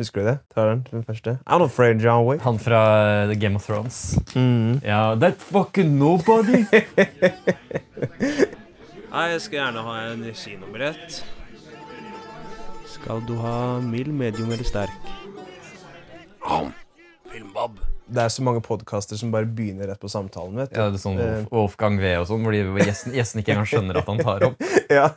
Husker du det? Tar til den første. I'm not afraid, John Wick. Han fra The Game of Thrones. Mm. Ja, That fucking nobody! Nei, jeg skal gjerne ha en kinobillett. Skal du ha mild, medium eller sterk? Filmbab. Det er så mange podkaster som bare begynner rett på samtalen. vet du. Ja, det er sånn Eh. Wolf- Wolfgang V og sånn, hvor de, gjesten, gjesten ikke engang skjønner at han tar opp. ja,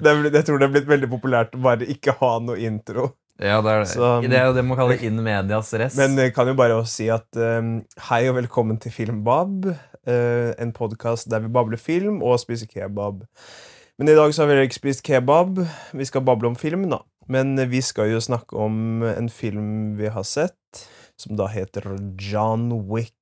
det er, Jeg tror det er blitt veldig populært å bare ikke ha noe intro. Ja, Det er, Så- det, er jo det man kaller in medias res. Men jeg kan jo bare også si at um, hei og velkommen til Filmbab. Uh, en podkast der vi babler film og spiser kebab. Men i dag så har vi ikke spist kebab. Vi skal bable om film, da. Men eh, vi skal jo snakke om en film vi har sett, som da heter John Wick.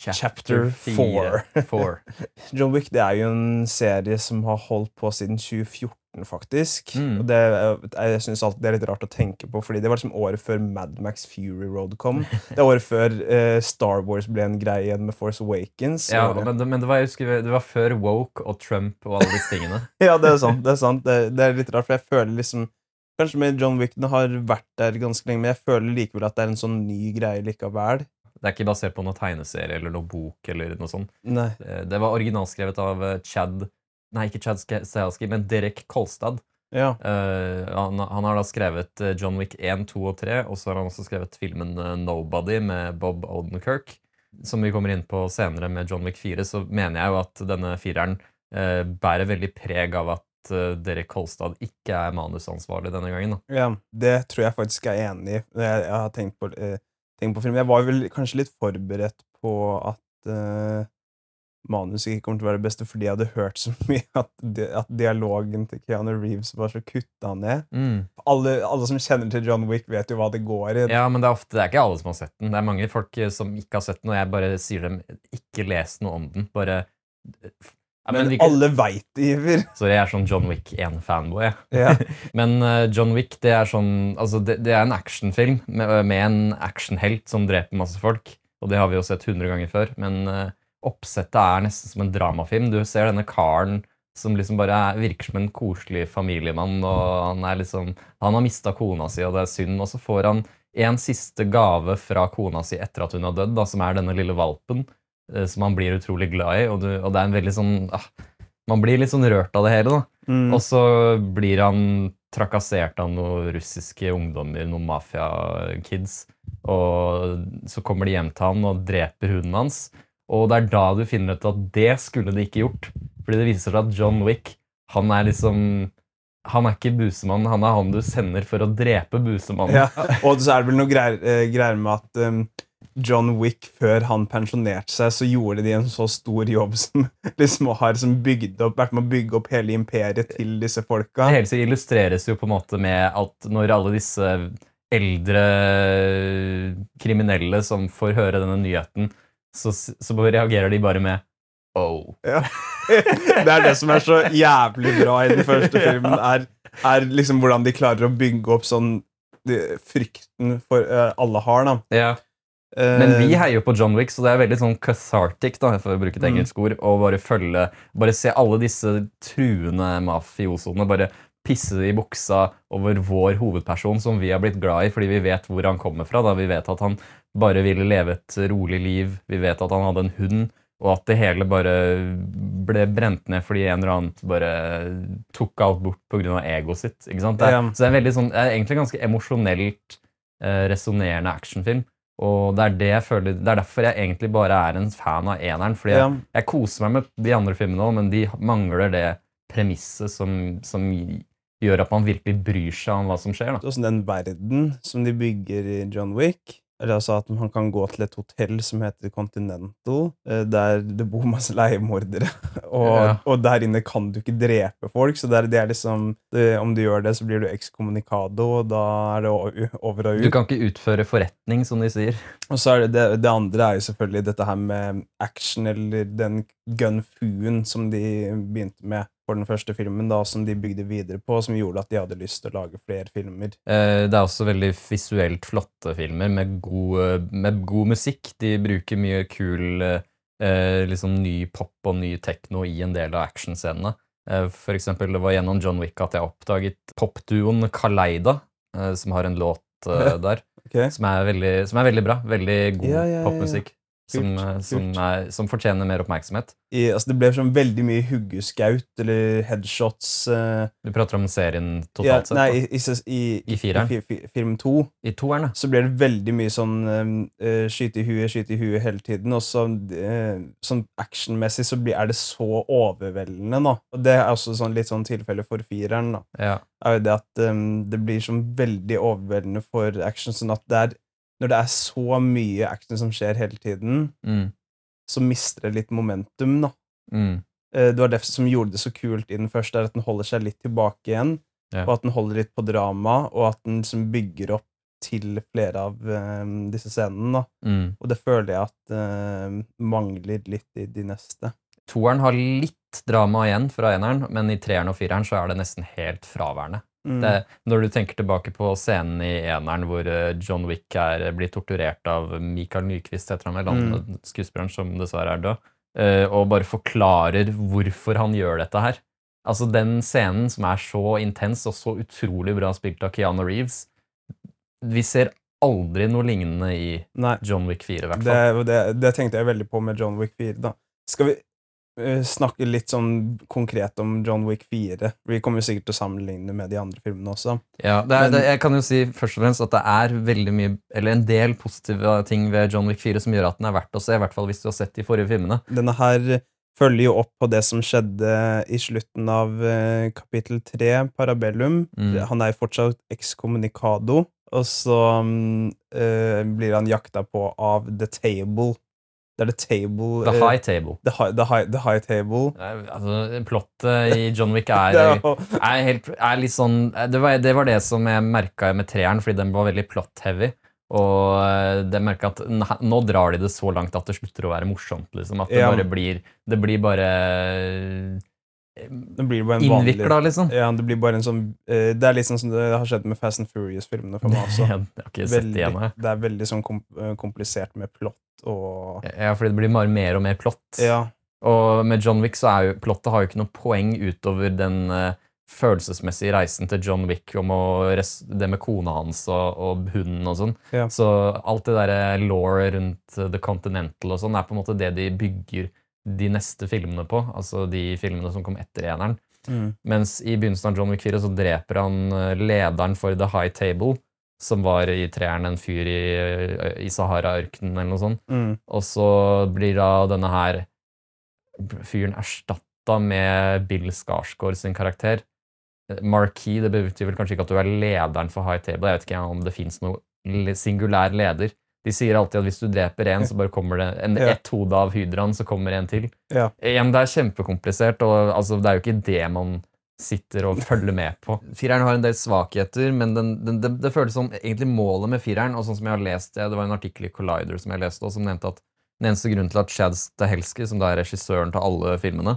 Chapter fire. Four. John Wick det er jo en serie som har holdt på siden 2014, faktisk. Mm. Og det, jeg, jeg synes alltid det er litt rart å tenke på, fordi det var liksom året før Mad Max Fury Road kom. Det er året før eh, Star Wars ble en greie igjen med Force Awakens. Ja, Året- men, men det, var, husker, det var før woke og Trump og alle disse tingene. ja, det er sant. Det er sant. Det, det er litt rart, for jeg føler liksom Kanskje med John Wick den har vært der ganske lenge, men jeg føler likevel at det er en sånn ny greie likevel. Det er ikke basert på noen tegneserie eller noen bok eller noe sånt. Nei. Eh, Det var originalskrevet av eh, Chad Nei, ikke Chad Stahelski, men Derek Kolstad. Ja. Uh, han, han har da skrevet eh, John Wick 1, 2 og 3, og så har han også skrevet filmen eh, Nobody med Bob Odenkirk. Som vi kommer inn på senere med John Wick 4, så mener jeg jo at denne fireren uh, bærer veldig preg av at uh, Derek Kolstad ikke er manusansvarlig denne gangen. Da. Ja, det tror jeg faktisk jeg er enig i. Jeg, jeg har tenkt på, tenkt på film. Jeg var vel kanskje litt forberedt på at manuset ikke kommer til å være det beste, fordi jeg hadde hørt så mye at, di at dialogen til Keanu Reeves var så kutta ned. Alle, alle som kjenner til John Wick, vet jo hva det går i. Ja, men det er, ofte, det er ikke alle som har sett den. Det er mange folk eh, som ikke har sett den, og jeg bare sier dem ikke les noe om den. Bare ja, men vi- alle veit det, Iver. Sorry, jeg er sånn John Wick 1-fanboy. jeg. Ja. Men uh, John Wick det er sånn Altså, det, det er en actionfilm med, med en actionhelt som dreper masse folk. Og det har vi jo sett 100 ganger før. Men eh, oppsettet er nesten som en dramafilm. Du ser denne karen som liksom bare er, virker som en koselig familiemann. og Han er liksom, han har mista kona si, og det er synd. Og så får han en siste gave fra kona si etter at hun har dødd, da, som er denne lille valpen. eh, Som han blir utrolig glad i. Og, du, og det er en veldig sånn ah, Man blir litt sånn rørt av det hele. da. Mm. Og så blir han trakassert av noen russiske ungdommer, noen mafia-kids. Og så kommer de hjem til han og dreper hunden hans. Og det er da du finner ut at det skulle de ikke gjort. Fordi det viser seg at John Wick, han er liksom Han er ikke busemann, han er han du sender for å drepe busemannen. Ja. Og så er det vel noe greier, eh, greier med at um, John Wick, før han pensjonerte seg, så gjorde de en så stor jobb som liksom har som bygd opp, vært med å bygge opp hele imperiet til disse folka. Det hele illustreres jo på en måte med at når alle disse eldre kriminelle som får høre denne nyheten, så, så reagerer de bare med Oh. Ja. Det er det som er så jævlig bra i den første filmen, er, er liksom hvordan de klarer å bygge opp sånn de, frykten for uh, alle har, da. Ja. Eh, Men vi heier jo på John Wick, så det er veldig sånn cathartic da, for å bruke et Mm. engelsk ord, å bare følge Bare se alle disse truende mafiosoene bare pisse i buksa over vår hovedperson, som vi har blitt glad i fordi vi vet hvor han kommer fra. da Vi vet at han bare ville leve et rolig liv. Vi vet at han hadde en hund. Og at det hele bare ble brent ned fordi en eller annen bare tok alt bort pga. egoet sitt. Det er, Ja. Så det er, veldig sånn, det er egentlig en ganske emosjonelt eh, resonnerende actionfilm. Og det er, det, jeg føler, det er derfor jeg egentlig bare er en fan av eneren. Fordi jeg, jeg koser meg med de andre filmene òg, men de mangler det premisset som, som gjør at man virkelig bryr seg om hva som skjer. da. Sånn den verden som de bygger i John Wick. Eller altså at man kan gå til et hotell som heter Continental, eh, der det bor masse leiemordere. Og, Ja. og der inne kan du ikke drepe folk, så det er, liksom det, Om du gjør det, så blir du excommunicado, og da er det over og ut. Du kan ikke utføre forretning, som de sier. Og så er det, det, det andre er jo selvfølgelig dette her med action, eller den gun-fuen som de begynte med for den første filmen, da, som de bygde videre på, som gjorde at de hadde lyst til å lage flere filmer. Eh, Det er også veldig visuelt flotte filmer med god, med god musikk. De bruker mye kul eh, liksom ny pop og ny tekno i en del av actionscenene. Eh, For eksempel, det var gjennom John Wick at jeg oppdaget popduoen Kaleida, eh, som har en låt eh, der, okay. som er, veldig, som er veldig bra. Veldig god ja, ja, ja. popmusikk. Som, eh, som, er, som fortjener mer oppmerksomhet. I, altså, det ble sånn veldig mye huggeskaut eller headshots. Uh, Du prater om serien ja, totalt sett. nei, i, i, i, fireren. I fi- film to I toeren, så ble det veldig mye sånn uh, skyte i huet, skyte i huet hele tiden. Og så uh, sånn actionmessig så blir, er det så overveldende, da. Og det er også sånn, litt sånn tilfelle for fireren, da. Ja. Er jo det at um, det blir sånn veldig overveldende for action, sånn at det er Når det er så mye action som skjer hele tiden, Mm. så mister det litt momentum, da. Mm. Eh, Det var det som gjorde det så kult i den første, er at den holder seg litt tilbake igjen. Ja. Og at den holder litt på drama, og at den liksom bygger opp til flere av um, disse scenene. da. Mm. Og det føler jeg at uh, mangler litt i de neste. Toeren har litt drama igjen fra eneren, men i treeren og fireren så er det nesten helt fraværende. Mm. Det, når du tenker tilbake på scenen i eneren hvor eh, John Wick er, blir torturert av Michael Nyquist, heter han vel, Mm. skuespilleren som dessverre er død, eh, og bare forklarer hvorfor han gjør dette her. Altså Den scenen som er så intens og så utrolig bra spilt av Keanu Reeves Vi ser aldri noe lignende i Nei, John Wick 4, i hvert det, fall. det, det tenkte jeg veldig på med John Wick 4. da. Skal vi eh, snakke litt sånn konkret om John Wick 4? Vi kommer jo sikkert til å sammenligne med de andre filmene også. Ja, det er, Men- det, jeg kan jo si først og fremst at det er veldig mye, eller en del positive ting ved John Wick 4 som gjør at den er verdt å se, i hvert fall hvis du har sett de forrige filmene. Denne her følger jo opp på det som skjedde i slutten av eh, kapittel 3, Parabellum. Mm. Han er jo fortsatt excommunicado, og så eh, blir han jakta på av The Table. Det er The Table The eh, High Table. the, high, the, high, the High Table. Altså, plottet i John Wick er, er er, helt, er litt sånn det var, det var det som jeg merka med treeren, fordi den var veldig plot-heavy. Og jeg merker merka at nå drar de det så langt at det slutter å være morsomt. Liksom. At det bare blir Det blir bare det blir bare en vanlig innvikla, liksom. ja, det blir bare en sånn eh, Det er litt sånn som det har skjedd med Fast and Furious-filmene for meg også. Jeg har ikke sett det Veldig, igjen. jeg. det er veldig sånn kom, eh, komplisert med plott og Ja, fordi det blir bare mer og mer plott. Ja. Og med John Wick så er jo plottet har jo ikke noe poeng utover den eh, følelsesmessige reisen til John Wick om å res det med kona hans og, og hunden og sånn. Ja. Så alt det derre law rundt eh, The Continental og sånn er på en måte det de bygger de neste filmene på. Altså de filmene som kom etter eneren. Mm. Mens i begynnelsen av John Wick 4 så dreper han eh, lederen for The High Table, som var i treeren en fyr i, i Sahara-ørkenen eller noe sånt. Mm. Og så blir da denne her fyren erstatta med Bill Skarsgård sin karakter. Marquis, det betyr vel kanskje ikke at du er lederen for High Table. Jeg vet ikke om det fins noen singulær leder. De sier alltid at hvis du dreper én, så bare kommer det en, Ja. ett hode av hydraen, så kommer en til. Ja. Igjen, det er kjempekomplisert, og altså, det er jo ikke det man sitter og følger med på. Fireren har en del svakheter, men den, den, det, det føles som egentlig målet med fireren, og sånn som jeg har lest det, det var en artikkel i Collider som jeg leste, og som nevnte at den eneste grunnen til at Chad Stahelski, som da er regissøren til alle filmene,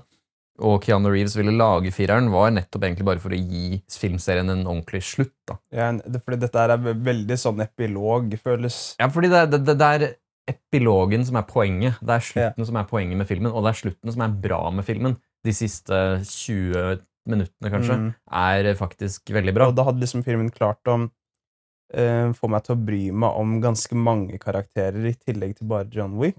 og Keanu Reeves ville lage fireren, var nettopp egentlig bare for å gi filmserien en ordentlig slutt. da. Ja, fordi dette er veldig sånn epilog, føles Ja, fordi det, det, det, det er epilogen som er poenget. Det er slutten som er poenget med filmen, og det er slutten som er bra med filmen. De siste 20 minuttene, kanskje, Mm. er faktisk veldig bra. Og da hadde liksom filmen klart å eh, få meg til å bry meg om ganske mange karakterer i tillegg til bare John Wick.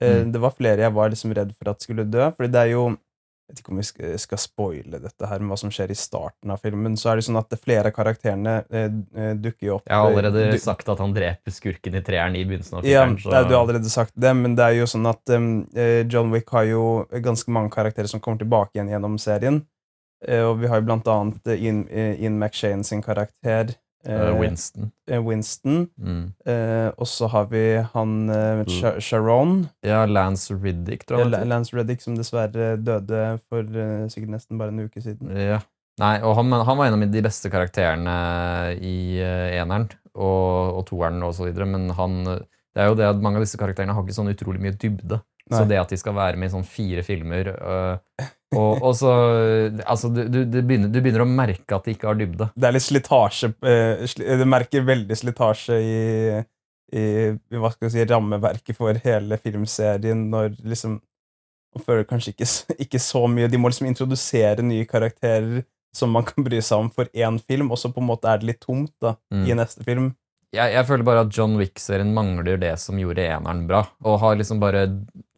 Eh, Mm. Det var flere jeg var liksom redd for at skulle dø, fordi det er jo jeg vet ikke om vi skal, spoile dette her med hva som skjer i starten av filmen. Så er det sånn at flere av karakterene eh, eh, dukker jo opp Jeg har allerede eh, du- sagt at han dreper skurken i treeren i begynnelsen av Ja, filmen. så- det, du har allerede sagt det, men det er jo sånn at um, John Wick har jo ganske mange karakterer som kommer tilbake igjen gjennom serien. Uh, og vi har jo blant annet Ian, Ian McShane sin karakter. Eh, eh, Winston. eh, Winston. Mm. Eh, og så har vi han eh, Sharon. Ja, Lance Riddick, tror jeg. Ja. Lance Reddick, som dessverre døde for eh, sikkert nesten bare en uke siden. Ja. Nei, og han, han var en av de beste karakterene i eneren og, og toeren og så videre, men han det er jo det at mange av disse karakterene har ikke sånn utrolig mye dybde. Så det at de skal være med i sånn fire filmer øh, og, og så Altså, du, du, du, begynner, du begynner å merke at de ikke har dybde. Det er litt slitasje eh, sli, Du merker veldig slitasje i, i, i hva skal si, rammeverket for hele filmserien når liksom Man føler kanskje ikke, ikke så mye De må liksom introdusere nye karakterer som man kan bry seg om for én film, og så på en måte er det litt tomt da, Mm. i neste film. jeg, jeg føler bare at John Wick-serien mangler det som gjorde eneren bra, og har liksom bare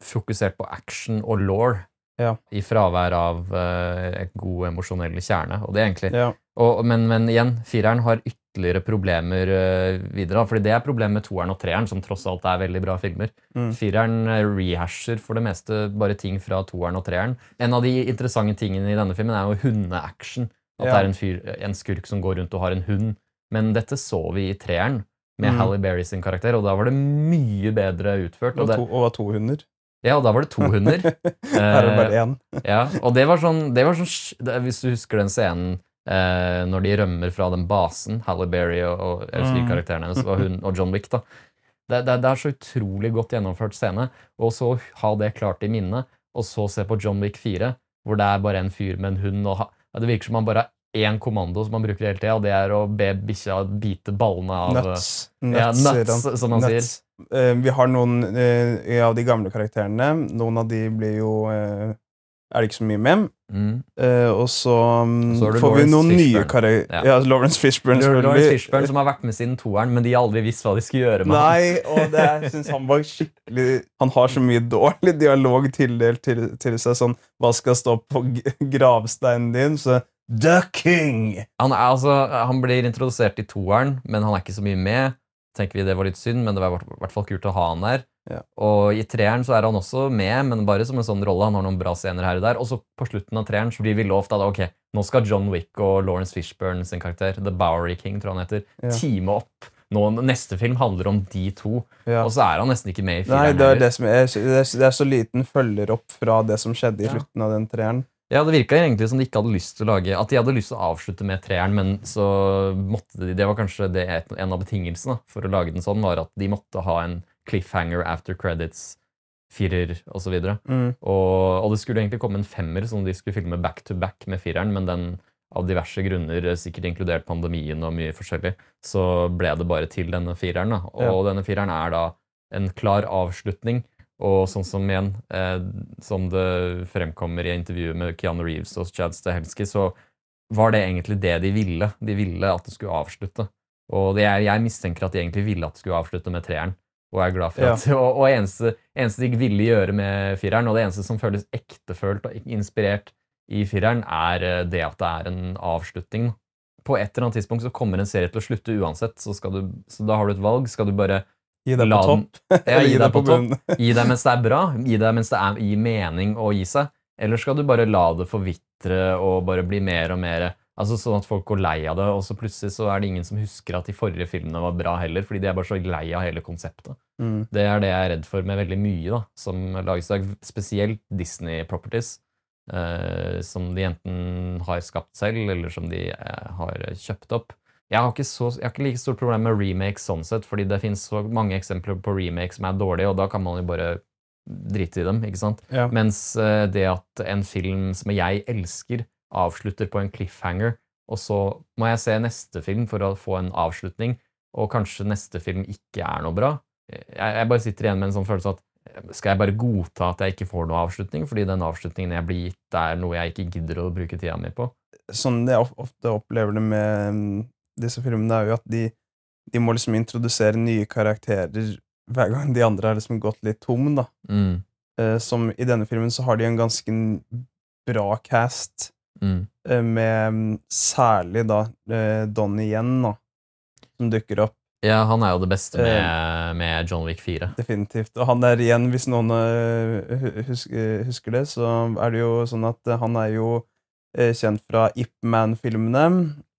fokusert på action og law Ja. i fravær av uh, en god emosjonell kjerne. Og det er egentlig Ja. og, men, men igjen, fireren har ytterligere problemer uh, videre. fordi det er problemet med toeren og treeren, som tross alt er veldig bra filmer. Mm. Fireren eh, rehasher for det meste bare ting fra toeren og treeren. En av de interessante tingene i denne filmen er jo hundeaction. At Ja. det er en, fyr, en skurk som går rundt og har en hund. Men dette så vi i treeren med Mm. Halle Berry sin karakter, og da var det mye bedre utført. Og, Og, to, og to hunder. Ja, og da var det to hunder. Her er det bare én. Ja, og det var sånn, det var sånn Hvis du husker den scenen eh, når de rømmer fra den basen, Halle Berry og, og jeg husker Mm. karakteren hennes, og, hun, og John Wick, da. Det, det, det er så utrolig godt gjennomført scene, og så ha det klart i minnet, og så se på John Wick 4, hvor det er bare en fyr med en hund, og ha, det virker som han bare har én kommando som han bruker hele tida, og det er å be bikkja bite ballene av Nuts. Nuts, ja, nuts, som han sier. Nuts. Eh, vi har noen eh, av de gamle karakterene. Noen av de blir jo eh, Er det ikke så mye med. Mm. Uh, og så, um, Så får Lawrence vi noen noen nye Fishburne. karakterer. Ja. Ja. Lawrence Fishburne, Lawrence. Fishburne, som har vært med siden toeren, men de har aldri visst hva de skulle gjøre med. Nei, og det jeg synes han var skikkelig Han har så mye dårlig dialog tildelt til, til seg. Sånn Hva skal stå på gravsteinen din? Så The King! Han, er, altså, han blir introdusert i toeren, men han er ikke så mye med. Tenker vi Det var litt synd, men det var i hvert- fall kult å ha han der. Ja. Og i treeren så er han også med, men bare som en sånn rolle. Han har noen bra scener her og der. Og så på slutten av treeren så blir vi lovt at ok, nå skal John Wick og Lawrence Fishburne sin karakter, The Bowery King, tror han heter, Ja. teame opp. Nå, neste film handler om de to, Ja. og så er han nesten ikke med i Nei, fireren. det er det er, det er, det er så liten følger opp fra det som skjedde i slutten av den treeren. Ja, det virka egentlig som de ikke hadde lyst til å lage At de hadde lyst til å avslutte med treeren, men så måtte de Det var kanskje det, en av betingelsene for å lage den sånn, var at de måtte ha en cliffhanger after credits, firer osv. Og, Mm. og, og det skulle egentlig komme en femmer som de skulle filme back to back med fireren, men den av diverse grunner, sikkert inkludert pandemien og mye forskjellig, så ble det bare til denne fireren. Da. Og denne fireren er da en klar avslutning. Og sånn som igjen, eh, som det fremkommer i intervjuet med Keanu Reeves og Chad Stahelski, så var det egentlig det de ville. De ville at det skulle avslutte. Og det er, jeg mistenker at de egentlig ville at det skulle avslutte med treeren. Og er glad for Ja. og, og eneste, eneste de ville gjøre med fireren, og det eneste som føles ektefølt og inspirert i fireren, er eh, det at det er en avslutning. På et eller annet tidspunkt så kommer en serie til å slutte uansett, så, skal du, så da har du et valg. Skal du bare Gi deg på topp. ja, gi deg på topp. Gi deg mens det er bra, gi deg mens det er, gir mening å gi seg, eller skal du bare la det forvitre og bare bli mer og mer Altså Sånn at folk går lei av det, og så plutselig så er det ingen som husker at de forrige filmene var bra heller, fordi de er bare så lei av hele konseptet. Mm. Det er det jeg er redd for med veldig mye da, som lages i dag, spesielt Disney Properties, eh, som de enten har skapt selv, eller som de eh, har kjøpt opp. Jeg har, så, jeg har ikke like stort problem med remakes sånn sett, fordi det finnes så mange eksempler på remakes som er dårlige, og da kan man jo bare drite i dem, ikke sant? Ja. Mens eh, det at en film som jeg elsker, avslutter på en cliffhanger, og så må jeg se neste film for å få en avslutning, og kanskje neste film ikke er noe bra. Jeg, jeg bare sitter igjen med en sånn følelse at eh, skal jeg bare godta at jeg ikke får noe avslutning, fordi den avslutningen jeg blir gitt, er noe jeg ikke gidder å bruke tida mi på? Sånn jeg ofte opplever det med mm, disse filmene, er jo at de, de må liksom introdusere nye karakterer hver gang de andre har liksom gått litt tom, da. Mm, Eh, som i denne filmen så har de en ganske bra cast, mm. eh, med mm, særlig da eh, Donnie Yen, da, som dukker opp. Ja, han er jo det beste med, med John Wick 4. Definitivt. Og han er igjen, hvis noen hu- hus- eh, husker det, så er det jo sånn at han er jo kjent fra Ip Man-filmene.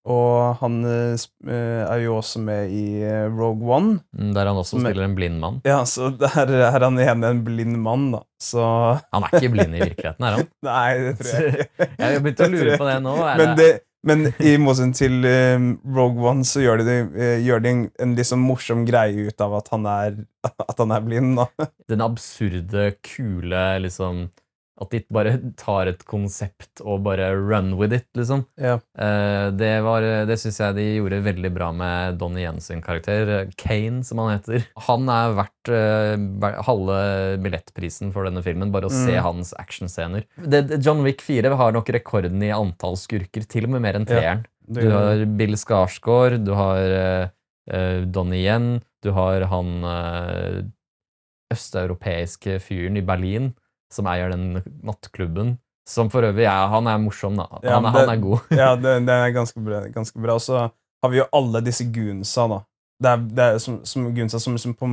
Og han eh, eh, er jo også med i eh, Rogue One. Mm, Der han også spiller en blind mann. Ja, så der er han igjen en blind mann, da. Så Han er ikke blind i virkeligheten, er han? Nei, det tror jeg ikke. Jeg har begynt å lure på det nå. Men, det, men i motsetning til Rogue One så gjør de, gjør de en, en litt sånn morsom greie ut av at han er, at han er blind, da. den absurde, kule liksom At de bare tar et konsept og bare run with it, liksom. Ja. Eh, det var, det syns jeg de gjorde veldig bra med Donnie Jens sin karakter. eh, Kane, som han heter. Han er verdt eh, halve billettprisen for denne filmen, bare å se Mm. hans actionscener. John Wick 4 har nok rekorden i antall skurker, til og med mer enn treeren. Ja, Du har Bill Skarsgård, du har eh, uh, Donnie Yen, du har han eh, østeuropeiske fyren i Berlin som eier den nattklubben. Som for øvrig ja, Han er morsom, da. Ja, Han, er- det- han er god. Ja, det, det er ganske bra. Ganske bra. Og så har vi jo alle disse gunsa, da. Det er, det er som, som gunsa som, som på,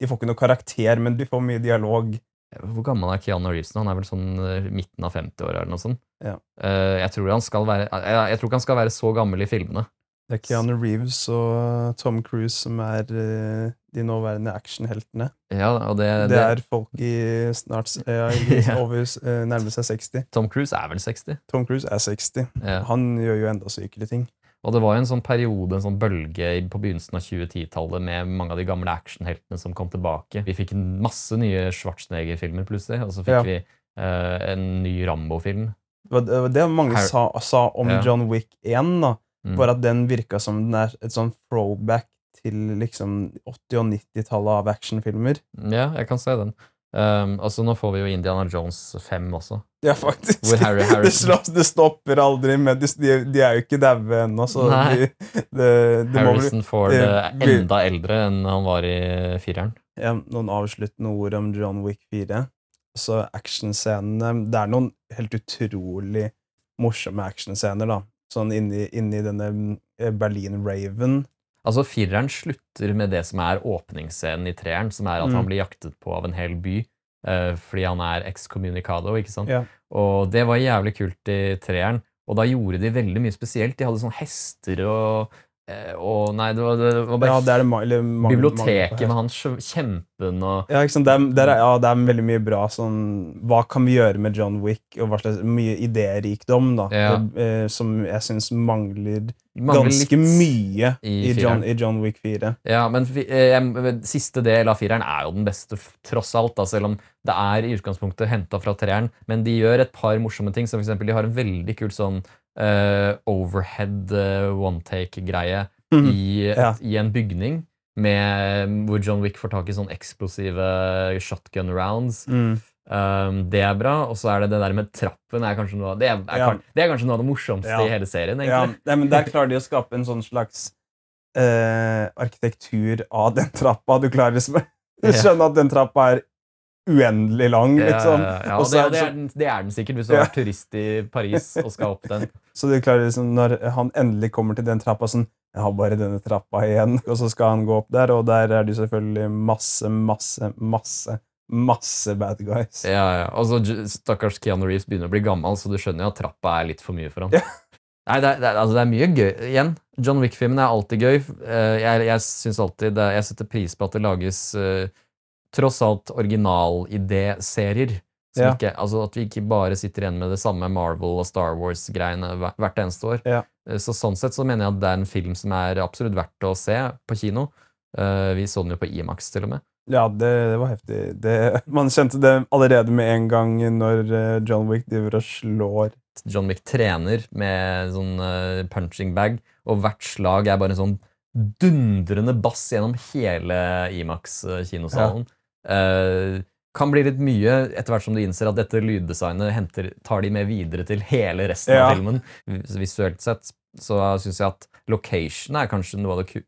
De får ikke noe karakter, men de får mye dialog. Hvor gammel er Keanu Reeves nå? Han er vel sånn eh, midten av 50-åra eller noe sånt. Ja. Eh, jeg, tror være, jeg, jeg tror ikke han skal være så gammel i filmene. Det er Keanu Reeves og Tom Cruise som er eh, de nåværende actionheltene. Ja, og det, Det det, er folk i snart ja, i Ja. over, eh, nærmer seg 60. Tom Cruise er vel 60. Tom Cruise er 60. Ja. Han gjør jo enda sykere ting. Og det var jo en sånn periode, en sånn bølge på begynnelsen av 2010-tallet med mange av de gamle actionheltene som kom tilbake. Vi fikk masse nye Schwarzenegger-filmer plutselig, og så fikk Ja. vi uh, en ny Rambo-film. Det var det, mange Her- sa, sa om. John Wick 1, da. Mm. Bare at den virka som den er et sånn throwback til liksom 80- og 90-tallet av actionfilmer. Ja, jeg kan se den. Um, altså nå får vi jo Indiana Jones 5 også. Ja, faktisk. Harry det, slår, det stopper aldri med De, de, er jo ikke daue ennå, Harrison Ford er enda eldre enn han var i fireren. ja, noen avsluttende ord om John Wick 4. Så actionscenene Det er noen helt utrolig morsomme actionscener, da. Sånn inni, inni denne eh, Berlin Raven. Altså, fireren slutter med det som er åpningsscenen i treeren, som er at Mm. han blir jaktet på av en hel by uh, fordi han er excommunicado, ikke sant? Ja. Og det var jævlig kult i treeren. Og da gjorde de veldig mye spesielt. De hadde sånn hester og, og Nei, det var, det var bare Ja, det er det mange- mange biblioteket mange med han kjempen og Ja? Det er, det er, ja, det er veldig mye bra sånn Hva kan vi gjøre med John Wick? Og hva slags Mye idérikdom, da. Ja. Eh, som jeg syns mangler mangler ganske mye i i, John, i John Wick 4. Ja, men eh, siste del av fireren er jo den beste, tross alt. Da, selv om det er i utgangspunktet henta fra treeren. Men de gjør et par morsomme ting. Som for eksempel, de har en veldig kul sånn eh, overhead eh, one take-greie i, Ja. i en bygning. Med, hvor John Wick får tak i sånne eksplosive shotgun rounds. Mm. Um, det er bra. Og så er det det der med trappen. Er kanskje noe, det, er, er, Ja. det er kanskje noe av det morsomste Ja. i hele serien. Ja, egentlig. nei, men Der klarer de å skape en sånn slags uh, arkitektur av den trappa. Du klarer liksom å skjønne at den trappa er uendelig lang, liksom. Ja, ja, det, er det, er den, det er den sikkert hvis du Ja. vært turist i Paris og skal opp den. Så du klarer liksom, når han endelig kommer til den trappa sånn Jeg har bare denne trappa igjen. Og så skal han gå opp der, og der er det selvfølgelig masse, masse, masse, masse bad guys. Ja, ja. Og så stakkars Keanu Reeves begynner å bli gammel, så du skjønner jo at trappa er litt for mye for ham. Ja. Nei, det er, det, er, altså, det er mye gøy. Igjen, John Wick-filmen er alltid gøy. Eh, Jeg, jeg synes alltid det, Jeg setter pris på at det lages eh, tross alt originalidé-serier. Ja. ikke- Altså At vi ikke bare sitter igjen med det samme Marvel og Star Wars-greiene hvert eneste år. Ja. Eh, Så sånn sett så mener jeg at det er en film som er absolutt verdt å se på kino. Eh, Vi så den jo på Imax, til og med. Ja, det, det var heftig. Det, man kjente det allerede med en gang når eh, John Wick driver og slår John Wick trener med sånn punching bag, og hvert slag er bare en sånn dundrende bass gjennom hele Imax-kinosalen. Eh, kan bli litt mye etter hvert som du innser at dette lyddesignet henter, tar de med videre til hele resten Ja. av filmen. Visuelt sett så syns jeg at location er kanskje noe av det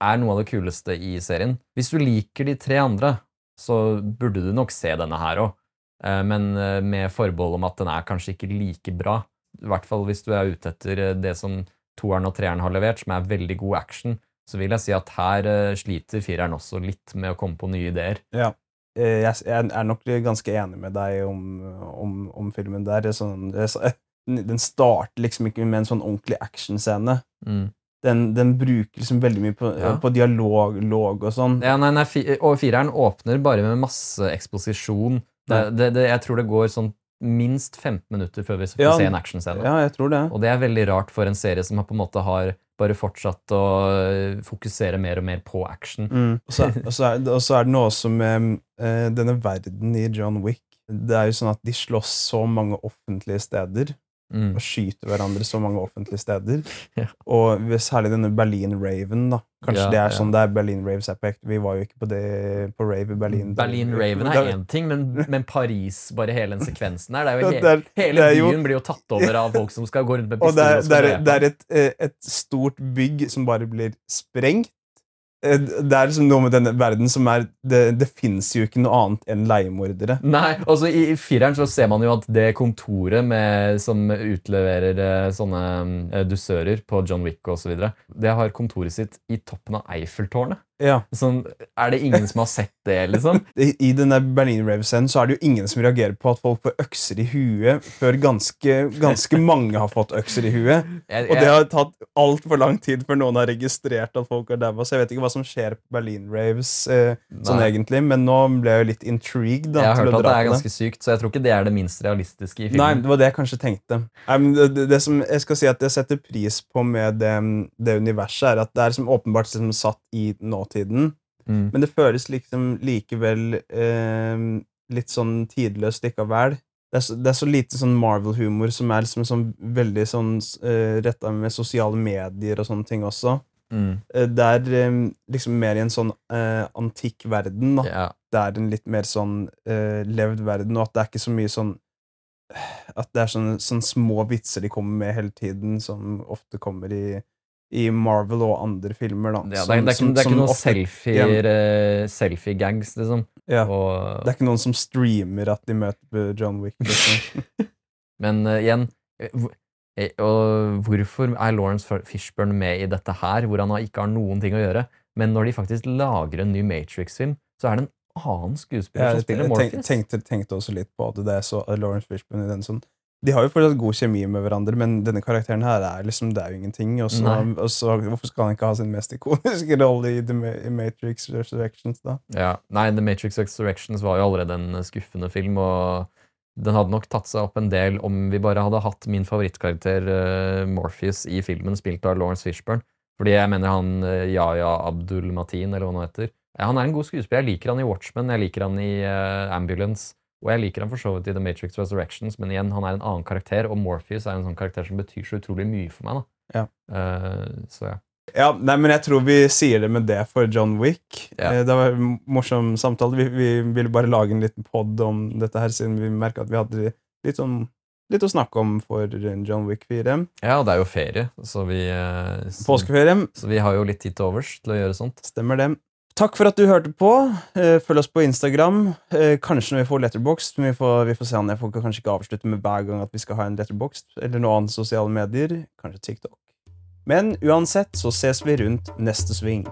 er noe av det kuleste i serien. Hvis du liker de tre andre, så burde du nok se denne her òg. Men eh, med forbehold om at den er kanskje ikke like bra. I hvert fall hvis du er ute etter eh, det som toeren og treeren har levert, som er veldig god action. Så vil jeg si at her eh, sliter fireren også litt med å komme på nye ideer. Ja. Eh, Jeg, er nok ganske enig med deg om, om, om filmen der. Er sånn, så, den starter liksom ikke med en sånn ordentlig actionscene. Mm. Den, den bruker liksom veldig mye på, Ja. på dialog log og sånn. Ja, nei, nei, og fireren åpner bare med masse eksposisjon. Det, det, det, jeg tror det går sånn minst 15 minutter før vi får Ja. se en actionscene. Ja, jeg tror det. Og det er veldig rart for en serie som har på en måte har bare fortsatt å øh, fokusere mer og mer på action. Mm. Og, så, og, så er, og så er det noe også med eh, denne verden i John Wick. Det er jo sånn at de slåss så mange offentlige steder. Mm. og skyter hverandre så mange offentlige steder. Ja. Og særlig denne Berlin Raven, da. Kanskje Ja, det er sånn det er Berlin Raves er på ekte. Vi var jo ikke på det på rave i Berlin. Berlin Raven er én ting, men, men Paris, bare hele den sekvensen her det er Ja, he det er- Hele jo- byen blir jo tatt over av folk som skal gå rundt med Og det er, og det er, det er et, eh, et stort bygg som bare blir sprengt. Eh, Det er liksom noe med denne verden som er Det, det fins jo ikke noe annet enn leiemordere. Nei, altså I, i fireren så ser man jo at det kontoret med, som utleverer eh, sånne eh, dusører på John Wick osv., det har kontoret sitt i toppen av Eiffeltårnet. Ja. Sånn, er det ingen som har sett det, liksom? I, i denne Berlin Rave-scenen så er det jo ingen som reagerer på at folk får økser i huet, før ganske, ganske mange har fått økser i huet. Jeg, Og det har tatt altfor lang tid før noen har registrert at folk er daua. Så jeg vet ikke hva som skjer på Berlin Raves, eh, sånn egentlig, men nå ble jeg jo litt intrigued. Da, jeg har hørt at det er ganske sykt, så jeg tror ikke det er det minst realistiske i filmen. Nei, det var det jeg kanskje tenkte. Det, det, det som jeg skal si at jeg setter pris på med det, det universet, er at det er liksom åpenbart liksom satt i nåtiden, Mm. men det føles liksom likevel eh, litt sånn tidløst likevel. Det er, så, det er så lite sånn Marvel-humor som er liksom sånn veldig sånn eh, retta med sosiale medier og sånne ting også. Mm. Eh, det er eh, liksom mer i en sånn eh, antikk verden. Da. Yeah. Det er en litt mer sånn eh, levd verden, og at det er ikke så mye sånn At det er sånne, sånne små vitser de kommer med hele tiden, som ofte kommer i, i Marvel og andre filmer. Da, Ja, det, er, som- det, er ikke, det er ikke noen ofte- selfie, eh, selfie-gags, liksom. ja, Og, Det er ikke noen som streamer at de møter John Wick. Liksom. Men uh, igjen eh, og Hvorfor er Lawrence Fishburne med i dette her, hvor han ikke har noen ting å gjøre? Men når de faktisk lager en ny Matrix-film, så er det en annen skuespiller som spiller tenk- Jeg tenkte, tenkte også litt på at det er så Lawrence Fishburne i den sånn De har jo fortsatt god kjemi med hverandre, men denne karakteren her er liksom, det er jo ingenting. Og så, Hvorfor skal han ikke ha sin mest ikoniske rolle i, The Matrix Resurrections, da? Ja, nei, The Matrix Resurrections var jo allerede en skuffende film, og den hadde nok tatt seg opp en del om vi bare hadde hatt min favorittkarakter eh, Morpheus i filmen, spilt av Lawrence Fishburne. Fordi jeg mener han eh, Yahya Abdul Mateen, eller hva han heter ja, Han er en god skuespiller. Jeg liker han i Watchmen, jeg liker han i uh, Ambulance, og jeg liker han for så vidt i The Matrix Resurrections, men igjen, han er en annen karakter, og Morpheus er en sånn karakter som betyr så utrolig mye for meg. da. Ja. Uh, så ja. Ja, nei, men jeg tror vi sier det med det for John Wick. Ja. Eh, Det var en morsom samtale. Vi, vi ville bare lage en liten pod om dette her, siden vi merka at vi hadde litt, sånn, litt å snakke om for John Wick 4. ja, og det er jo ferie, så vi eh, så, Påskeferie. så vi har jo litt tid til overs til å gjøre sånt. Stemmer det. Takk for at du hørte på. Eh, Følg oss på Instagram. Eh, Kanskje når vi får letterboxd, men vi får, vi får se an. Jeg får kanskje ikke avslutte med hver gang at vi skal ha en letterboxd, eller noe annet sosiale medier. Kanskje TikTok. Men uansett så ses vi rundt neste sving.